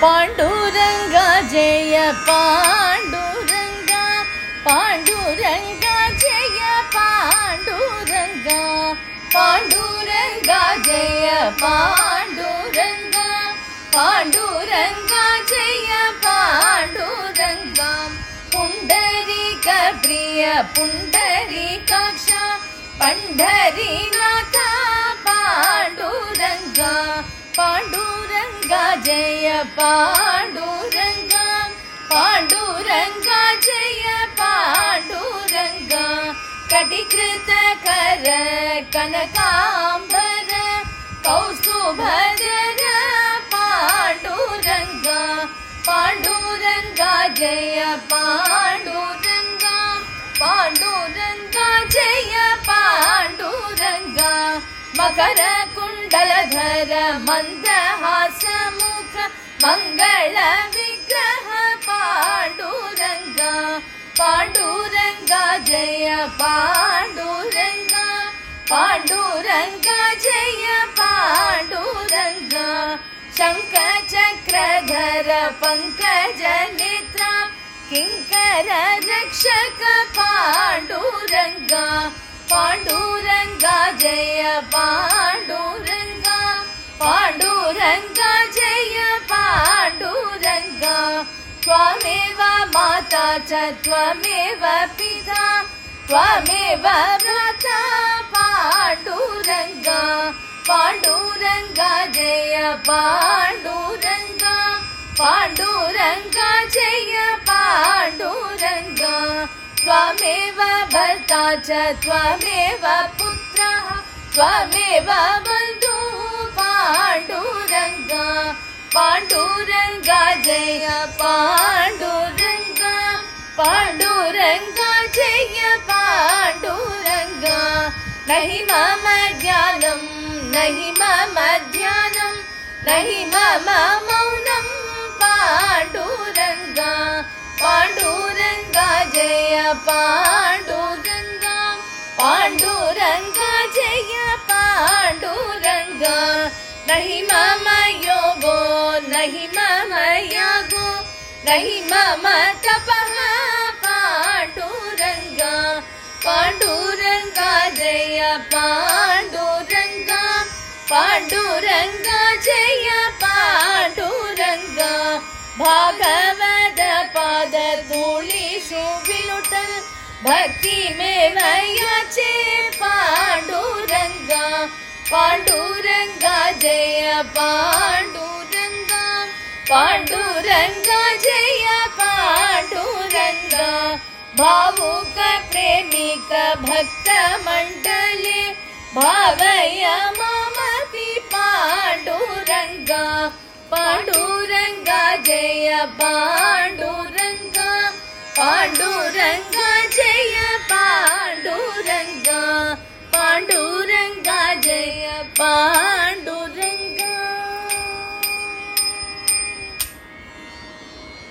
पाण्डुरङ्गा जय पाण्डुरङ्गा पाण्डुरङ्गा जय पाण्डुरङ्गा पाण्डुरङ्गा जय पाण्डुरङ्गा पाण्डुरङ्गा जय पुण्डरीकप्रिय पुण्डरीकाक्ष पण्ढरीनाथ पाण्डुरङ्गा पाण्डुरङ्गा जय पाण्डुरङ्गा कटिकृतकर कनकाम्बर कौस्तुभर पाण्डुरङ्गा पाण्डुरङ्गा जय पाण्डुरङ्गा पाण्डुरङ्गा जय पाण्डुरङ्गा मकर कुण्डलधर मन्दहासमुख मङ्गल विग्रह पाण्डुरङ्गा पाण्डुरङ्गा जय पाण्डुरङ्गा पाण्डुरङ्गा जय पाण्डुरङ्गा शङ्खचक्रधर पङ्कजनेत्र किङ्कर रक्षक पाण्डुरङ्गा पाण्डुरङ्गा जय पाण्डुरङ्गा पाण्डुरङ्गा त्वमेव माता च त्वमेव पिता त्वमेव भ्राता पाण्डुरङ्गा पाण्डुरङ्गा जय पाण्डुरङ्गा पाण्डुरङ्गा जय पाण्डुरङ्गा त्वमेव भर्ता च त्वमेव पुत्रः त्वमेव बन्धु पाण्डुरङ्गा पाण्डुरङ्गा जय पाण्डुरङ्गा पाण्डुरङ्गा जय पाण्डुरङ्गा नहि मम ज्ञानं नहि मम ध्यानं नहि मम मौनं पाण्डुरङ्गा पाण्डुरङ्गा जय पाण्डुरङ्गा पाण्डुरङ्गा जय पाण्डुरङ्गा नहि मम नहि मम तपः पाण्डुरङ्गा पाण्डुरङ्गा जय पाण्डुरङ्गा पाण्डुरङ्गा जय पाण्डुरङ्गा भागवत पाद धूलिषु विलुटल भक्ति में याचे पाण्डुरङ्गा पाण्डुरङ्गा जय पाण्डुरङ्गा पाण्डुरङ्गा जय पाण्डुरङ्गा भावुक प्रेमिक भक्त भावय ममपि पाण्डुरङ्गा पाण्डुरङ्गा जय पाण्डुरङ्गा पाण्डुरङ्गा जय पाण्डुरङ्गा पाण्डुरङ्गा जय पाण्डुरङ्गा